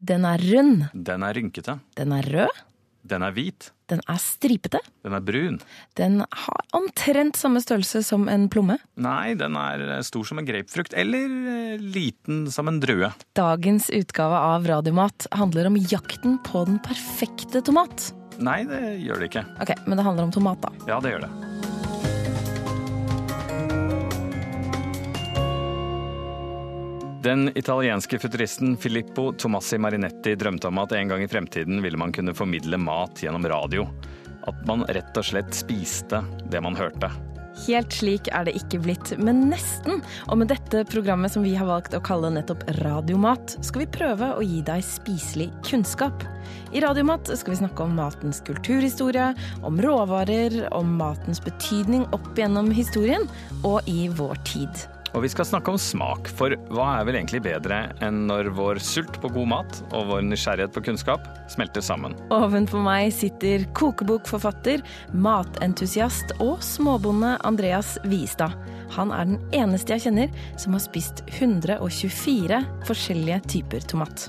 Den er rund. Den er rynkete. Den er rød. Den er hvit. Den er stripete. Den er brun. Den har omtrent samme størrelse som en plomme. Nei, den er eh, stor som en grapefrukt. Eller eh, liten som en drue. Dagens utgave av Radiomat handler om jakten på den perfekte tomat. Nei, det gjør det ikke. Ok, Men det handler om tomat, da. Ja, det gjør det. Den italienske futuristen Filippo Tomassi Marinetti drømte om at en gang i fremtiden ville man kunne formidle mat gjennom radio. At man rett og slett spiste det man hørte. Helt slik er det ikke blitt, men nesten. Og med dette programmet som vi har valgt å kalle nettopp Radiomat, skal vi prøve å gi deg spiselig kunnskap. I Radiomat skal vi snakke om matens kulturhistorie, om råvarer, om matens betydning opp gjennom historien og i vår tid. Og vi skal snakke om smak, for hva er vel egentlig bedre enn når vår sult på god mat og vår nysgjerrighet på kunnskap smelter sammen? Ovenfor meg sitter kokebokforfatter, matentusiast og småbonde Andreas Vistad. Han er den eneste jeg kjenner som har spist 124 forskjellige typer tomat.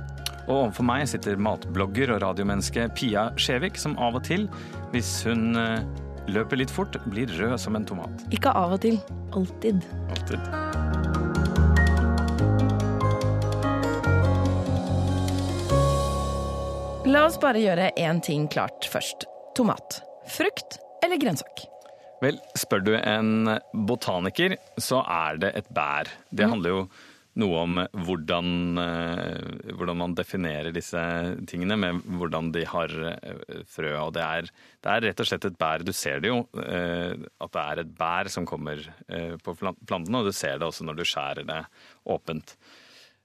Og overfor meg sitter matblogger og radiomenneske Pia Skjevik, som av og til, hvis hun eh, løper litt fort, blir rød som en tomat. Ikke av og til, alltid. Alltid. La oss bare gjøre én ting klart først. Tomat. Frukt eller grønnsak? Vel, spør du en botaniker, så er det et bær. Det handler jo noe om hvordan, eh, hvordan man definerer disse tingene, med hvordan de har eh, frø. Og det er, det er rett og slett et bær. Du ser det jo, eh, at det er et bær som kommer eh, på plan- plantene, og du ser det også når du skjærer det åpent.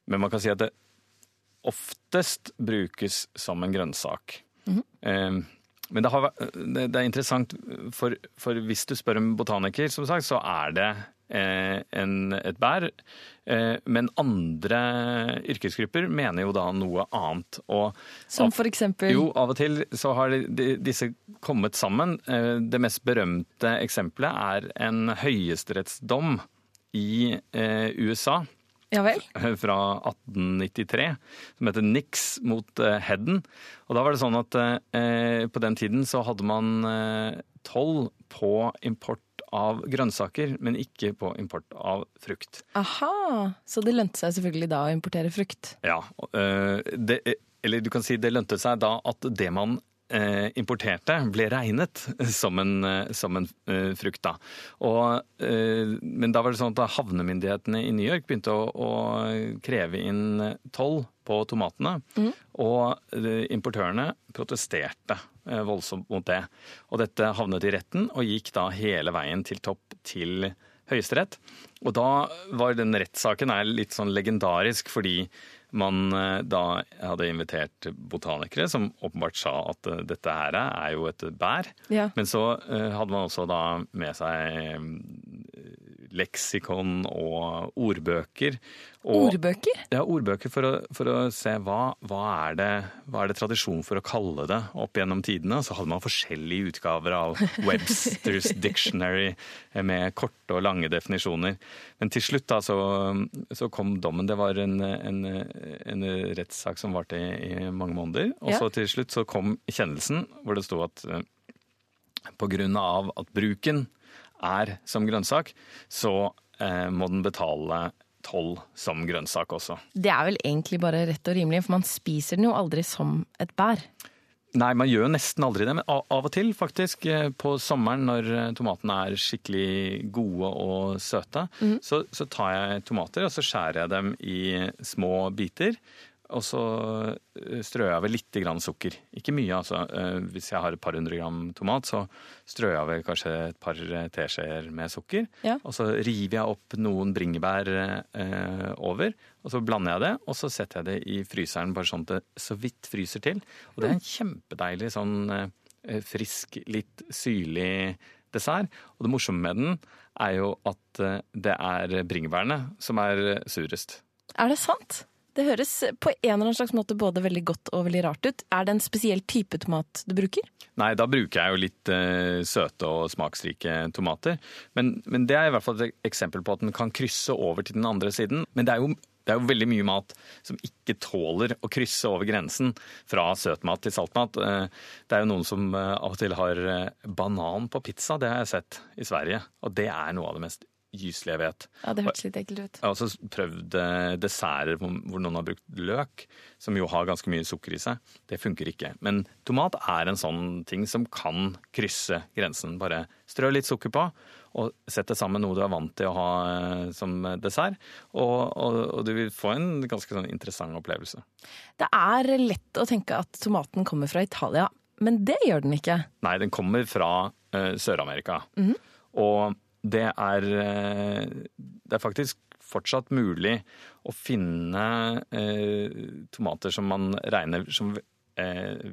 Men man kan si at det oftest brukes som en grønnsak. Eh, Men det, har, det er interessant, for, for hvis du spør en botaniker, som sagt, så er det eh, en, et bær. Eh, men andre yrkesgrupper mener jo da noe annet. Og Som for eksempel jo, av og til så har disse kommet sammen. Eh, Det mest berømte eksempelet er en høyesterettsdom i eh, USA Ja eh, fra 1893, som heter Nix mot eh, Hedden. Og da var det sånn at eh, på den tiden så hadde man eh, toll på import av grønnsaker, men ikke på import av frukt. Aha, så det lønte seg selvfølgelig da å importere frukt. Ja, eh, det, eller du kan si det lønte seg da at det man eh, importerte ble regnet som en, eh, som en frukt. da. Og, men da var det sånn at havnemyndighetene i New York begynte å, å kreve inn toll på tomatene. Og eh, importørene protesterte voldsomt mot det. Og dette havnet i retten og gikk da hele veien til topp til Høyesterett. Og da var den rettssaken er litt sånn legendarisk fordi man eh, da hadde invitert botanikere som åpenbart sa at eh, dette her er jo et bær. Ja. Men så eh, hadde man også da med seg eh, leksikon og ordbøker. Og, Ordbøker? ja, ordbøker for å, for å se hva, hva, er det, hva er det tradisjon for å kalle det opp gjennom tidene. Så hadde man forskjellige utgaver av Websters Dictionary med korte og lange definisjoner. Men til slutt da så, så kom dommen. Det var en, en, en rettssak som varte i, i mange måneder. Og Ja. til slutt så kom kjennelsen hvor det sto at eh, på grunn av at bruken er som grønnsak, så eh, må den betale toll som grønnsak også. Det er vel egentlig bare rett og rimelig, for man spiser den jo aldri som et bær. Nei, man gjør jo nesten aldri det, men av og til faktisk eh, på sommeren når eh, tomatene er skikkelig gode og søte, så, så tar jeg tomater og så skjærer jeg dem i små biter. Og så eh, strør jeg over litt grann sukker. Ikke mye, altså. Eh, Hvis jeg har et par hundre gram tomat, så strør jeg over kanskje et par eh, teskjeer med sukker. Ja. Og så river jeg opp noen bringebær eh, over, og så blander jeg det. Og så setter jeg det i fryseren bare sånn at det så vidt fryser til. Og det er en kjempedeilig sånn eh, frisk, litt syrlig dessert. Og det morsomme med den er jo at det er bringebærene som er surest. Er det sant? Det høres på en eller annen slags måte både veldig godt og veldig rart ut. Er det en spesiell type tomat du bruker? Nei, da bruker jeg jo litt eh, søte og smaksrike tomater. Men, men det er i hvert fall et eksempel på at den kan krysse over til den andre siden. Men det er jo det er jo veldig mye mat som ikke tåler å krysse over grensen fra søtmat til saltmat. Eh, det er jo noen som eh, av og til har banan på pizza, det har jeg sett i Sverige. Og det er noe av det mest gyselig jeg vet. Ja, Det hørtes litt ekkelt ut. Jeg har også prøvd desserter hvor noen har brukt løk, som jo har ganske mye sukker i seg. Det funker ikke. Men tomat er en sånn ting som kan krysse grensen. Bare strø litt sukker på, og sett det sammen med noe du er vant til å ha eh, som dessert. Og, og, og du vil få en ganske sånn interessant opplevelse. Det er lett å tenke at tomaten kommer fra Italia, men det gjør den ikke? Nei, den kommer fra uh, Sør-Amerika. Mm -hmm. Og det er, uh, det er faktisk fortsatt mulig å finne eh, tomater som man regner som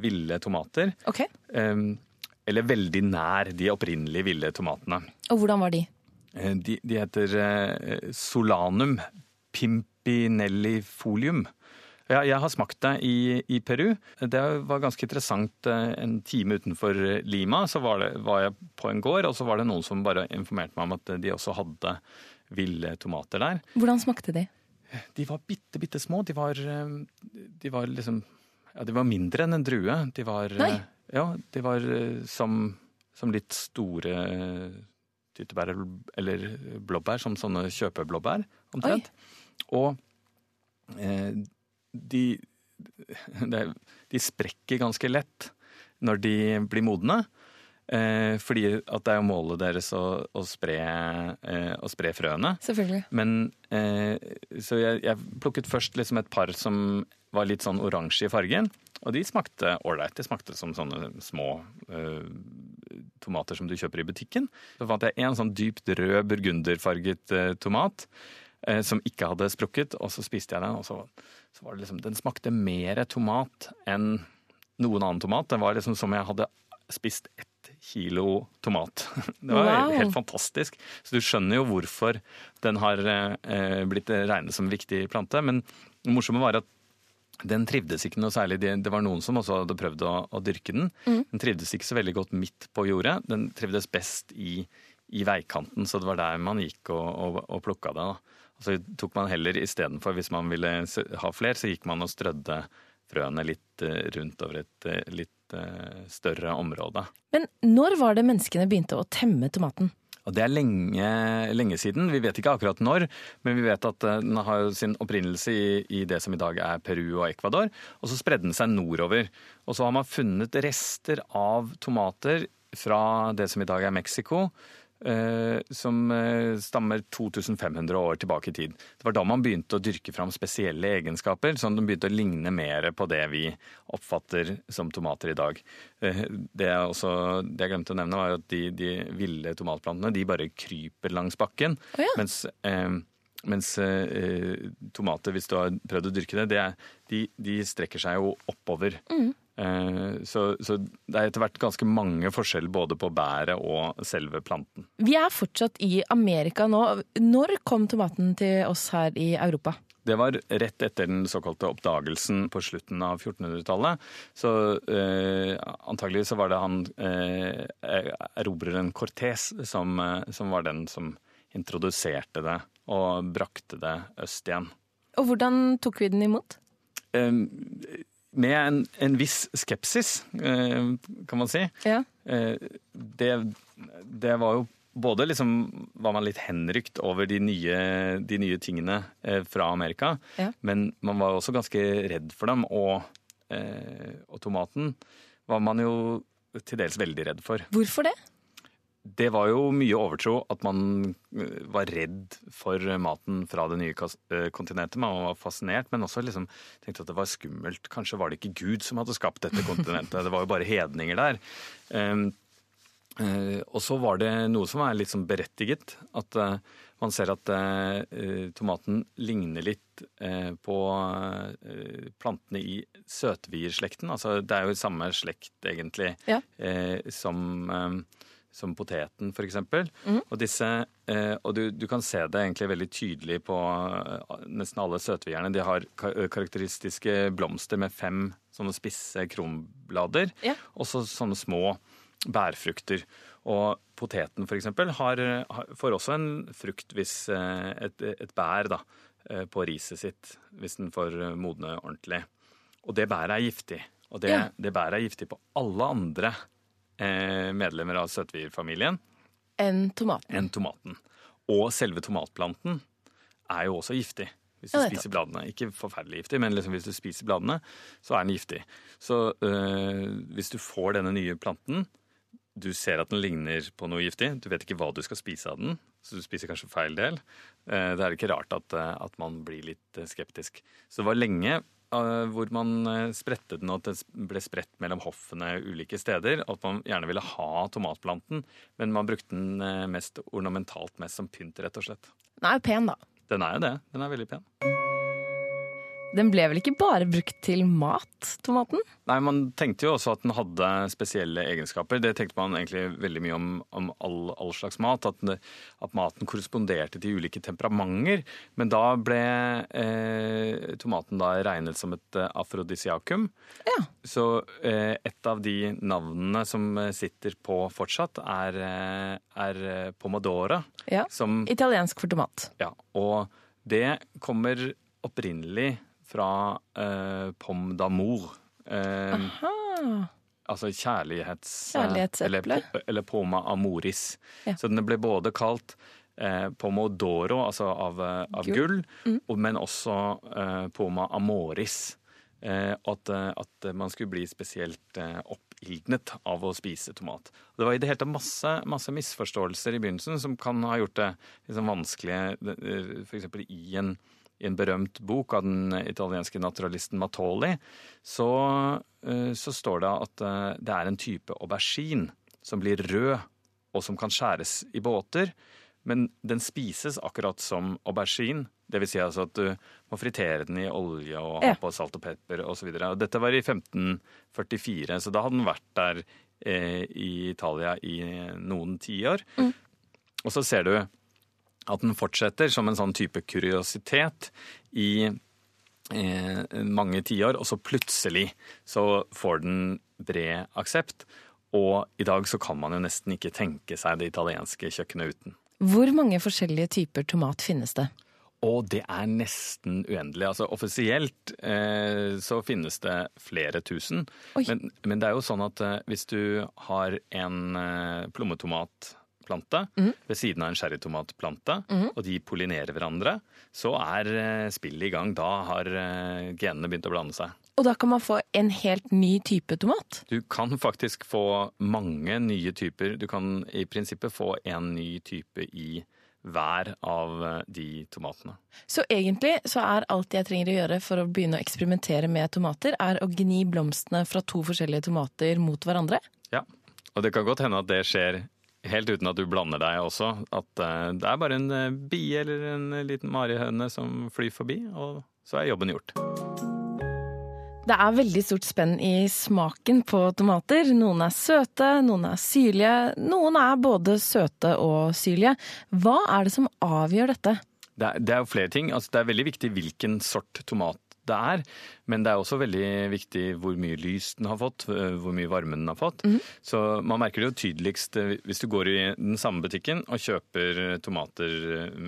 ville tomater. Okay. Eh, eller veldig nær de opprinnelige ville tomatene. Og hvordan var de? Eh, de, de heter eh, solanum pimpinellifolium. Ja, jeg har smakt det i, i, Peru. Det var ganske interessant. Eh, en time utenfor Lima så var, det, var, jeg på en gård, og så var det noen som bare informerte meg om at de også hadde ville tomater der. Hvordan smakte de? De var bitte, bitte små. De var, de var liksom ja, De var mindre enn en drue. De var Nei. Ja, de var eh, som, som litt store tyttebær eller blåbær, som sånne kjøpeblåbær omtrent. Og eh, de, de, sprekker ganske lett når de blir modne. Eh, fordi at det er jo målet deres å, å, spre, eh, å spre, frøene. Selvfølgelig. Men, eh, så jeg, jeg, plukket først liksom et par som var litt sånn oransje i fargen. Og de smakte ålreit. De smakte som sånne små uh, tomater som du kjøper i butikken. Så fant jeg en sånn dypt rød burgunderfarget uh, tomat uh, som ikke hadde sprukket, og så spiste jeg den. Og så, så var det liksom Den smakte mer tomat enn noen annen tomat. Den var liksom som jeg hadde spist ett kilo tomat. Det var wow. helt fantastisk. Så du skjønner jo hvorfor den har blitt regnet som en viktig plante. Men det morsomme var at den trivdes ikke noe særlig. Det var noen som også hadde prøvd å, å dyrke den. Mm. Den trivdes ikke så veldig godt midt på jordet. Den trivdes best i, i veikanten, så det var der man gikk og, og, og plukka det. Da. Så tok man heller istedenfor, hvis man ville ha fler, så gikk man og strødde frøene litt eh, rundt over et eh, litt eh, større område. Men når var det menneskene begynte å temme tomaten? Og Det er lenge, lenge, siden. Vi vet ikke akkurat når, men vi vet at den har sin opprinnelse i, i, det som i dag er Peru og Ecuador. Og så spredde den seg nordover. Og så har man funnet rester av tomater fra det som i dag er Mexico, som eh, stammer 2500 år tilbake i tid. Det var da man begynte å dyrke fram spesielle egenskaper, sånn at de begynte å ligne mer på det vi oppfatter som tomater i dag. Eh, det jeg, også, det jeg glemte å nevne, var at de, de ville tomatplantene de bare kryper langs bakken. Oh, ja. mens, eh, mens eh, tomater, hvis du har prøvd å dyrke det, det er, de, de, strekker seg jo oppover. Mm. Eh, så, så, det er etter hvert ganske mange forskjeller både på bæret og selve planten. Vi er fortsatt i Amerika nå. Når kom tomaten til oss her i Europa? Det var rett etter den såkalte oppdagelsen på slutten av 1400-tallet. Så eh, antagelig så var det han eh, erobreren Cortés som, eh, som, var den som introduserte det og brakte det øst igjen. Og hvordan tok vi den imot? Eh, med en, en, viss skepsis, eh, kan man si. Ja. Eh, det, det, var jo både liksom var man litt henrykt over de nye, de nye tingene eh, fra Amerika, ja. men man var også ganske redd for dem. Og, og tomaten var man jo til dels veldig redd for. Hvorfor det? Det var jo mye overtro at man eh, var redd for maten fra det nye eh, kontinentet. Man var fascinert, men også liksom tenkte at det var skummelt. Kanskje var det ikke Gud som hadde skapt dette kontinentet, det var jo bare hedninger der. Um, uh, og så var det noe som er litt sånn berettiget. At man ser at tomaten ligner litt på plantene i søtvierslekten. Altså det er jo samme slekt, egentlig, ja. som som poteten f.eks. Mm. Og, disse, eh, og du, du, kan se det egentlig veldig tydelig på eh, nesten alle søtvierne. De har karakteristiske blomster med fem sånne spisse kronblader, ja. og så sånne små bærfrukter. Og poteten f.eks. Har, får også en frukt hvis eh, et, et bær da, eh, på riset sitt hvis den får eh, modne ordentlig. Og det bæret er giftig. Og det, Ja. det bæret er giftig på alle andre eh, medlemmer av søtvirfamilien Enn tomaten. enn tomaten. Og selve tomatplanten er jo også giftig. Hvis du Ja, spiser bladene. Ikke forferdelig giftig, men liksom hvis du spiser bladene, så er den giftig. Så øh, hvis du får denne nye planten, du ser at den ligner på noe giftig, du vet ikke hva du skal spise av den, så du spiser kanskje feil del, eh, det er ikke rart at, eh, at man blir litt eh, skeptisk. Så det var lenge eh, hvor man eh, spredte den, og at det ble spredt mellom hoffene ulike steder. At man gjerne ville ha tomatplanten, men man brukte den eh, mest ornamentalt, mest som pynt, rett og slett. Den er jo pen, da. Den er jo det. Den er veldig pen. Den ble vel ikke bare brukt til mat, tomaten? Nei, Man tenkte jo også at den hadde spesielle egenskaper. Det tenkte man egentlig veldig mye om, om all, all slags mat. At, den- at maten korresponderte til ulike temperamenter. Men da ble eh, tomaten da regnet som et eh, afrodisiakum. Ja. Så eh, et av de navnene som eh, sitter på fortsatt, er, eh, er pomodora. ja. Som Italiensk for tomat. Ja, og det kommer opprinnelig fra eh, pomme d'amour. Eh, altså kjærlighets... Kjærlighetseple. Eller, po- eller poma amoris. Ja. Så den ble både kalt eh, pomodoro, altså av, eh, av Gull. og, men også eh, poma amoris. Eh, at, eh, at man skulle bli spesielt eh, oppildnet av å spise tomat. Det var i det hele tatt masse, masse misforståelser i begynnelsen som kan ha gjort det liksom vanskelig, f.eks. i en i en berømt bok av den italienske naturalisten Matoli, så, eh, så står det at eh, det er en type aubergine som blir rød, og som kan skjæres i båter. Men den spises akkurat som aubergine. Det vil si altså at du må fritere den i olje og ha på salt og pepper osv. Dette var i 1544, så da hadde den vært der eh, i Italia i noen tiår. Og så ser du at den fortsetter som en sånn type kuriositet i eh, mange tiår, og så plutselig så får den bred aksept. Og i dag så kan man jo nesten ikke tenke seg det italienske kjøkkenet uten. Hvor mange forskjellige typer tomat finnes det? Og det er nesten uendelig. Altså Offisielt eh, så finnes det flere tusen. Men, men det er jo sånn at eh, hvis du har en eh, plommetomatplante ved siden av en sherrytomatplante, og de pollinerer hverandre, så er eh, spillet i gang. Da har eh, genene begynt å blande seg. Og da kan man få en helt ny type tomat? Du kan faktisk få mange nye typer. Du kan i prinsippet få en ny type i hver av eh, de tomatene. Så egentlig så er alt jeg trenger å gjøre for å begynne å eksperimentere med tomater, er å gni blomstene fra to forskjellige tomater mot hverandre? Ja, og det kan godt hende at det skjer helt uten at du blander deg også. At eh, det er bare en eh, bie eller en liten marihøne som flyr forbi, og så er jobben gjort. Det er veldig stort spenn i smaken på tomater. Noen er søte, noen er syrlige, noen er både søte og syrlige. Hva er det som avgjør dette? Det er, det er jo flere ting. Altså, det er veldig viktig hvilken sort tomat det er, men det er også veldig viktig hvor mye lys den har fått, hvor mye varme den har fått. Så man merker det jo tydeligst hvis du går i den samme butikken og kjøper tomater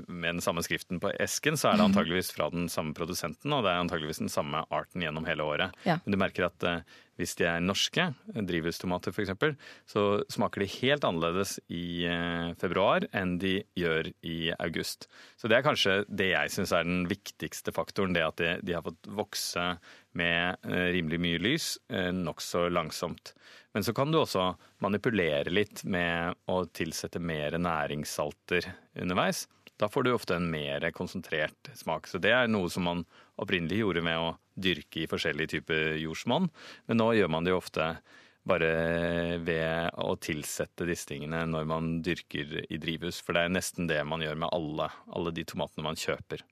med den samme skriften på esken, så er det antageligvis fra den samme produsenten, og det er antageligvis den samme arten gjennom hele året. Ja. Men du merker at hvis de er norske, drivhustomater f.eks., så smaker de helt annerledes i februar enn de gjør i august. Så det er kanskje det jeg syns er den viktigste faktoren. Det at de, de har fått vokse med eh, rimelig mye lys eh, nokså langsomt. Men så kan du også manipulere litt med å tilsette mer næringssalter underveis. Da får du ofte en mer konsentrert smak. Så det er noe som man opprinnelig gjorde med å dyrke i forskjellige typer jordsmonn. Men nå gjør man det jo ofte bare ved å tilsette disse tingene når man dyrker i drivhus. For det er nesten det man gjør med alle, alle de tomatene man kjøper.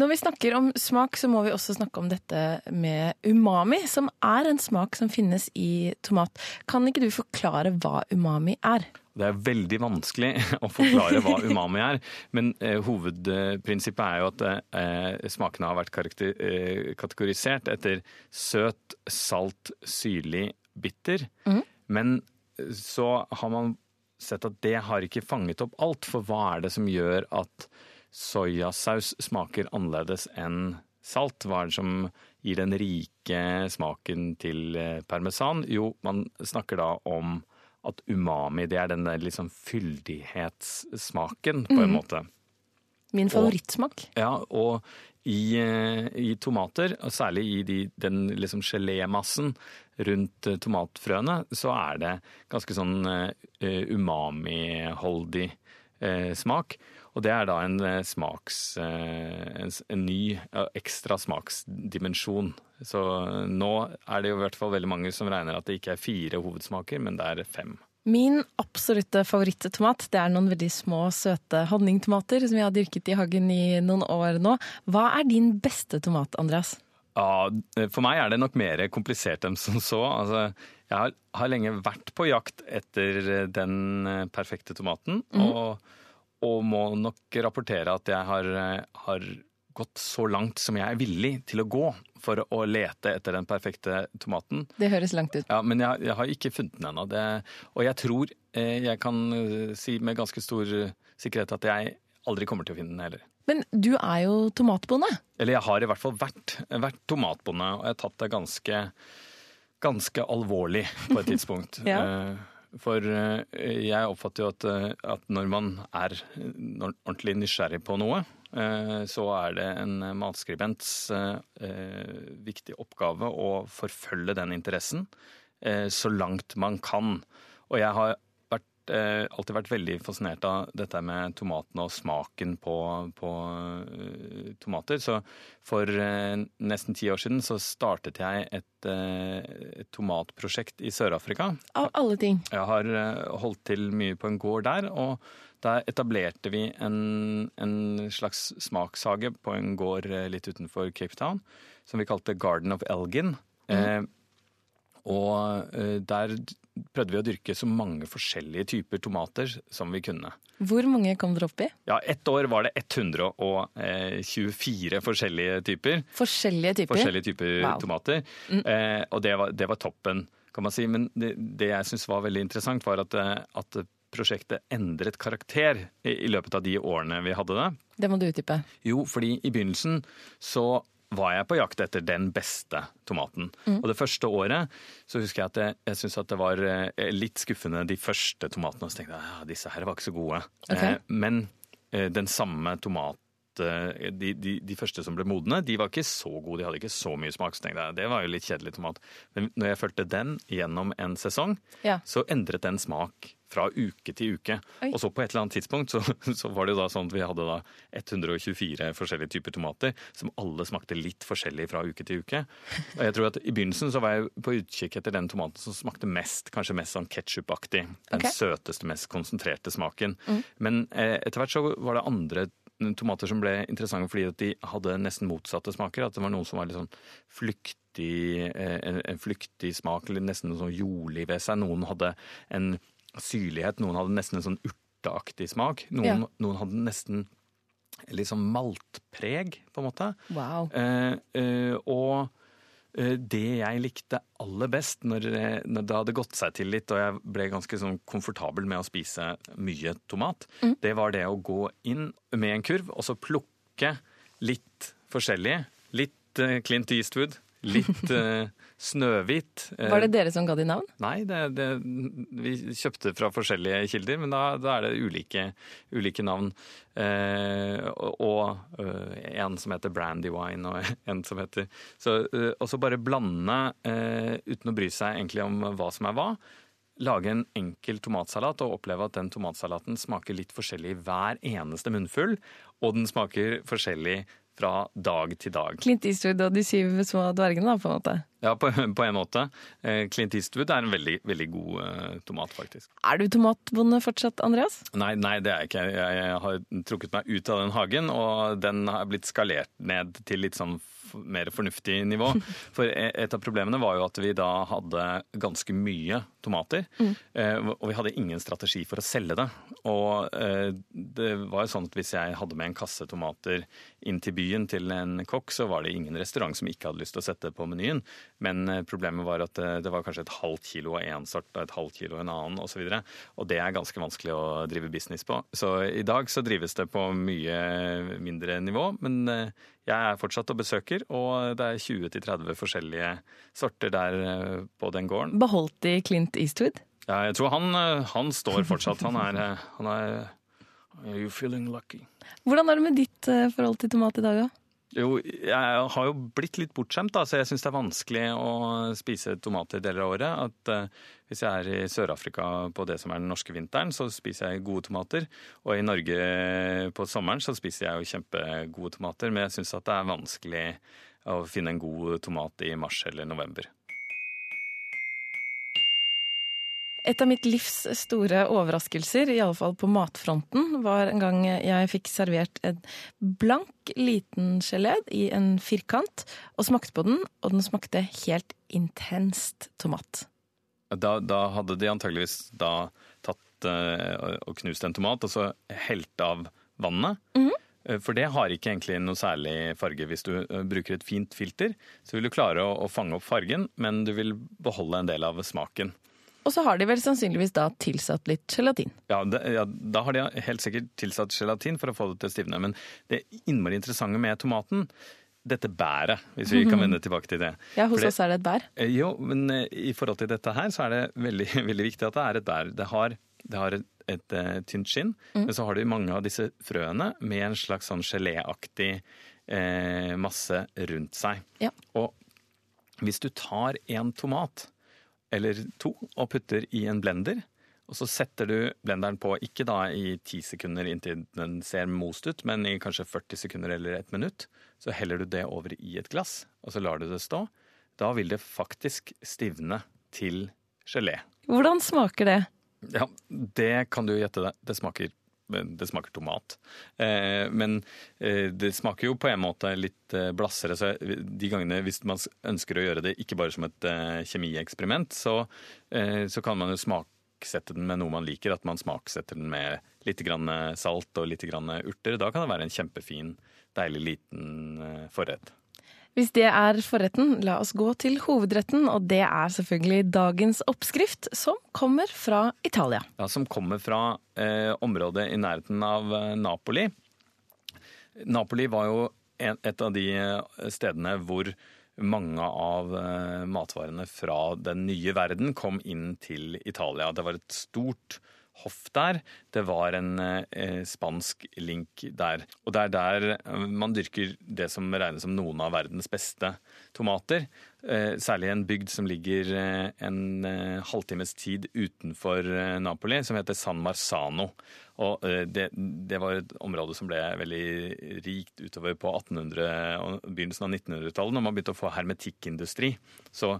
Når vi snakker om smak, så må vi også snakke om dette med umami, som er en smak som finnes i tomat. Kan ikke du forklare hva umami er? Det er veldig vanskelig å forklare hva umami er, men eh, hovedprinsippet er jo at eh, smakene har vært eh, kategorisert etter søt, salt, syrlig, bitter. Men eh, så har man sett at det har ikke fanget opp alt, for hva er det som gjør at soyasaus smaker annerledes enn salt? Hva er det som gir den rike smaken til eh, parmesan? Jo, man snakker da om at umami det er den der liksom fyldighetssmaken, på en måte. Min favorittsmak. Ja, og i, eh, i tomater, og særlig i de, den liksom gelémassen rundt eh, tomatfrøene, så er det ganske sånn uh, umami-holdig eh, smak. Og det er da en eh, smaks... Eh, en, en ny, ekstra smaksdimensjon. Så eh, nå er det jo i hvert fall veldig mange som regner at det ikke er fire hovedsmaker, men det er fem. Min absolutte favoritttomat det er noen veldig små, søte honningtomater som jeg har dyrket i hagen i noen år nå. Hva er din beste tomat, Andreas? Ja, for meg er det nok mer komplisert enn som så. Altså, jeg har, har lenge vært på jakt etter den perfekte tomaten, og, og må nok rapportere at jeg har, eh, har gått så langt som jeg er villig til å gå for å lete etter den perfekte tomaten. Det høres langt ut. Ja, Men jeg, jeg har ikke funnet den ennå. Og jeg tror eh, jeg kan eh, si med ganske stor sikkerhet at jeg aldri kommer til å finne den heller. Men du er jo tomatbonde. Eller jeg har i hvert fall vært, vært tomatbonde, og jeg har tatt det ganske, ganske alvorlig på et tidspunkt. Ja. Eh, For eh, jeg oppfatter jo at, eh, at når man er ordentlig nysgjerrig på noe, eh, så er det en matskribents viktig oppgave å forfølge den interessen så langt man kan. Og jeg har vært, eh, alltid vært veldig fascinert av dette med tomatene og smaken på, på eh, tomater. Så for eh, nesten ti år siden så startet jeg et, eh, et tomatprosjekt i Sør-Afrika. Av alle ting. Jeg har holdt til mye på en gård der, og der etablerte vi en, en slags smakshage på en gård litt utenfor Cape Town, som vi kalte Garden of Elgin. Eh, og eh, der prøvde vi å dyrke så mange forskjellige typer tomater som vi kunne. Hvor mange kom dere opp i? Ja, Ett år var det 124 forskjellige typer. Forskjellige typer. Forskjellige typer Wow. tomater. Eh, og det var, det var toppen, kan man si. Men det, det jeg syns var veldig interessant, var at, eh, at prosjektet endret karakter i, i løpet av de årene vi hadde det. Det må du utdype. Jo, fordi i begynnelsen så var jeg på jakt etter den beste tomaten. Og det første året så husker jeg at jeg, jeg syntes at det var eh, litt skuffende de første tomatene. Og så tenkte jeg ja, disse her var ikke så gode. Okay. Eh, men eh, den samme tomat eh, de, de, de første som ble modne, de var ikke så gode. De hadde ikke så mye smak. Så tenkte jeg, det var jo litt kjedelig tomat. Men når jeg fulgte den gjennom en sesong, Ja. så endret den smak fra uke til uke. Oi. Og så på et eller annet tidspunkt så, så var det jo da sånn at vi hadde da 124 forskjellige typer tomater som alle smakte litt forskjellig fra uke til uke. Og jeg tror at i begynnelsen så var jeg på utkikk etter den tomaten som smakte mest, kanskje mest sånn ketsjupaktig. Den okay. søteste, mest konsentrerte smaken. Men eh, etter hvert så var det andre tomater som ble interessante fordi at de hadde nesten motsatte smaker. At det var noen som var litt sånn flyktig, eh, en, en flyktig smak, eller nesten noe sånn jordlig ved seg. Noen hadde en syrlighet, noen hadde nesten en sånn urteaktig smak. Noen, Ja. noen hadde nesten litt sånn maltpreg, på en måte. Wow. Eh, eh, og eh, det jeg likte aller best når, eh, når det hadde gått seg til litt, og jeg ble ganske sånn komfortabel med å spise mye tomat, det var det å gå inn med en kurv og så plukke litt forskjellig. Litt eh, Clint Eastwood, litt uh, Snøhvit. eh, Var det dere som ga de navn? Nei, det, det, vi kjøpte fra forskjellige kilder, men da, da er det ulike, ulike navn. Uh, og eh, en som heter Brandywine, og en som heter så, Og så bare blande, uten å bry seg egentlig om hva som er hva. Lage en enkel tomatsalat og oppleve at den tomatsalaten smaker litt forskjellig i hver eneste munnfull, og den smaker forskjellig fra dag til dag. Clint Eastwood og de syv små dvergene, da, på en måte. Ja, på, på en måte. Eh, Clint Eastwood er en veldig, veldig god eh, tomat, faktisk. Er du tomatbonde fortsatt, Andreas? Nei, nei, det er jeg ikke. Jeg, jeg har trukket meg ut av den hagen, og den har blitt skalert ned til litt sånn mer fornuftig nivå. For e, et av problemene var jo at vi da hadde ganske mye tomater. Mm. Og vi hadde ingen strategi for å selge det. Og det var jo sånn at hvis jeg hadde med en kasse tomater inn til byen til en kokk, så var det ingen restaurant som ikke hadde lyst til å sette det på menyen. Men problemet var at det var kanskje et halvt kilo av én sort og et halvt kilo av en annen osv. Og, så og det er ganske vanskelig å drive business på. Så i dag så drives det på mye mindre nivå. Men jeg er fortsatt og besøker, og det er 20-30 forskjellige sorter der eh, på den gården. Beholdt de Clint Eastwood? Ja, jeg tror han, eh, han står fortsatt. Han er, eh, han er Are you feeling lucky? Hvordan er det med ditt forhold til tomat i dag, da? Jo, jeg har jo blitt litt bortskjemt, da, så jeg syns det er vanskelig å spise tomater deler av året. At uh, Hvis jeg er i Sør-Afrika på det som er den norske vinteren, så spiser jeg gode tomater. Og i Norge på sommeren så spiser jeg jo kjempegode tomater. Men jeg syns at det er vanskelig å finne en god tomat i mars eller november. Et av mitt livs store overraskelser, i alle fall på matfronten, var en gang jeg fikk servert en blank, liten gelé i en firkant, og smakte på den, og den smakte helt intenst tomat. Da, da hadde de antageligvis da tatt uh, og knust en tomat, og så helt av vannet. Mm -hmm. For det har ikke egentlig noe særlig farge. Hvis du eh, bruker et fint filter, så vil du klare å, å fange opp fargen, men du vil beholde en del av smaken. Og så har de vel sannsynligvis da tilsatt litt gelatin. Ja, det, ja, da har de helt sikkert tilsatt gelatin for å få det til å stivne. Men det innmari interessante med tomaten dette bæret, hvis vi kan vende tilbake til det. Ja, Hos Fordi, oss er det et bær. Eh, jo, men eh, i forhold til dette her, så er det veldig, veldig viktig at det er et bær. Det har, det har et, et, et, eh, tynt skinn, mm. men så har du mange av disse frøene med en slags sånn geléaktig eh, masse rundt seg. Ja. Og hvis du tar en tomat eller to og putter i en blender. Og så setter du blenderen på, ikke da i ti sekunder inntil den ser most ut, men i kanskje 40 sekunder eller et minutt. Så heller du det over i et glass, og så lar du det stå. Da vil det faktisk stivne til gelé. Hvordan smaker det? Ja, det kan du gjette det. Det smaker det smaker tomat. Eh, men eh, det smaker jo på en måte litt eh, blassere. Så de gangene hvis man ønsker å gjøre det ikke bare som et kjemieksperiment, så, så kan man jo smaksette den med noe man liker. At man smaksetter den med litt salt og litt urter. Da kan det være en kjempefin, deilig liten forrett. Hvis det er forretten, la oss gå til hovedretten, og det er selvfølgelig dagens oppskrift, som kommer fra Italia. Ja, Som kommer fra eh, området i nærheten av eh, Napoli. Napoli var jo en, et av de eh, stedene hvor mange av eh, matvarene fra den nye verden kom inn til Italia. Det var et stort hoff der. Det var en eh, spansk link der. Og det er der eh, man dyrker det som regnes som noen av verdens beste tomater. Eh, særlig en bygd som ligger eh, en eh, halvtimes tid utenfor Napoli, som heter San Marzano. Og det, det, var et område som ble veldig rikt utover på 1800- og begynnelsen av 1900-tallet, når man begynte å få hermetikkindustri. Så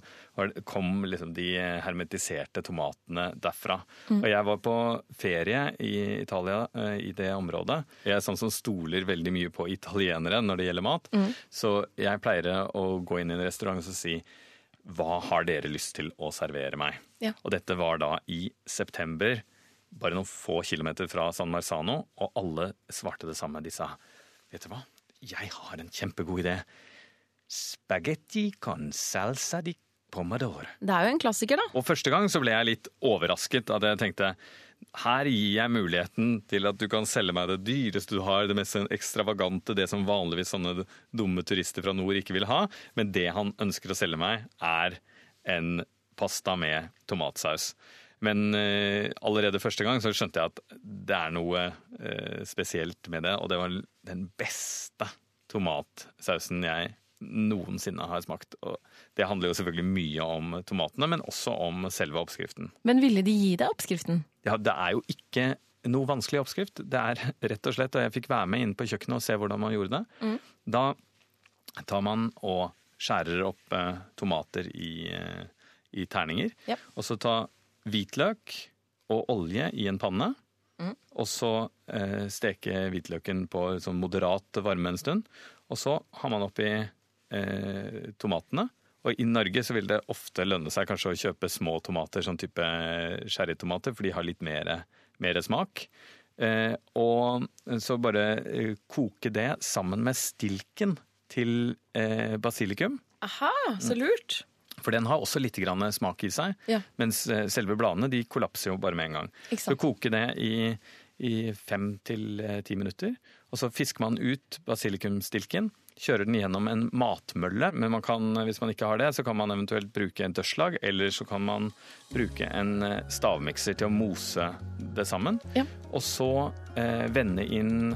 kom liksom de hermetiserte tomatene derfra. Mm. Og jeg var på ferie i Italia, i det området. Jeg er sånn som stoler veldig mye på italienere når det gjelder mat. Mm. Så jeg pleier å gå inn i en restaurant og si hva har dere lyst til å servere meg? Ja. Og dette var da i september bare noen få kilometer fra San Marzano, og alle svarte det samme. De sa vet du hva, jeg har en kjempegod idé. Spagetti con salsa di pomodoro. Det er jo en klassiker, da. Og første gang så ble jeg litt overrasket. At jeg tenkte her gir jeg muligheten til at du kan selge meg det dyreste du har, det mest ekstravagante, det som vanligvis sånne dumme turister fra nord ikke vil ha. Men det han ønsker å selge meg, er en pasta med tomatsaus. Men uh, allerede første gang så skjønte jeg at det er noe uh, spesielt med det. Og det var den beste tomatsausen jeg noensinne har smakt. Og det handler jo selvfølgelig mye om tomatene, men også om selve oppskriften. Men ville de gi deg oppskriften? Ja, det er jo ikke noe vanskelig oppskrift. Det er rett og slett, og jeg fikk være med inn på kjøkkenet og se hvordan man gjorde det. Mm. Da tar man og skjærer opp eh, tomater i, i terninger. Yep. Og så tar hvitløk og olje i en panne. Mm. Og så eh, steke hvitløken på sånn moderat varme en stund. Og så har man oppi eh, tomatene. Og i Norge så vil det ofte lønne seg kanskje å kjøpe små tomater, sånn type sherrytomater, for de har litt mer, mer smak. Eh, og så bare eh, koke det sammen med stilken til eh, basilikum. Aha, så lurt. For den har også litt grann smak i seg, Ja. mens eh, selve bladene de kollapser jo bare med en gang. Så koke det i, i fem til eh, ti minutter, og så fisker man ut basilikumstilken, kjører den gjennom en matmølle, men man kan, hvis man ikke har det, så kan man eventuelt bruke en dørslag, eller så kan man bruke en eh, stavmikser til å mose det sammen. Ja. Og så eh, vende inn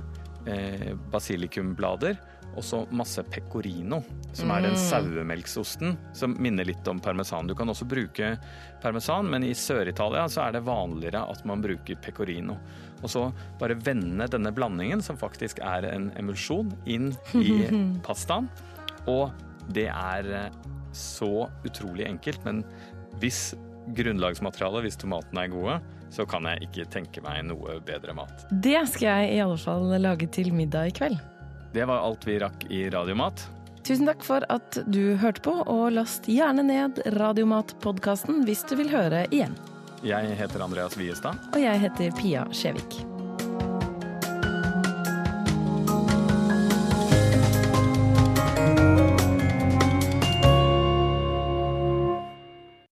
eh, basilikumblader, og så masse pecorino, som er den sauemelksosten som minner litt om parmesan. Du kan også bruke parmesan, men i Sør-Italia så er det vanligere at man bruker pecorino. Og så bare vende denne blandingen, som faktisk er en emulsjon, inn i pastaen. Og det er eh, så utrolig enkelt, men hvis grunnlagsmaterialet, hvis tomatene er gode, så kan jeg ikke tenke meg noe bedre mat. Det skal jeg i alle fall lage til middag i kveld. Det var alt vi rakk i Radiomat. Tusen takk for at du hørte på, og last gjerne ned Radiomat-podkasten hvis du vil høre igjen. Jeg heter Andreas Wiestad. Og jeg heter Pia Skjevik.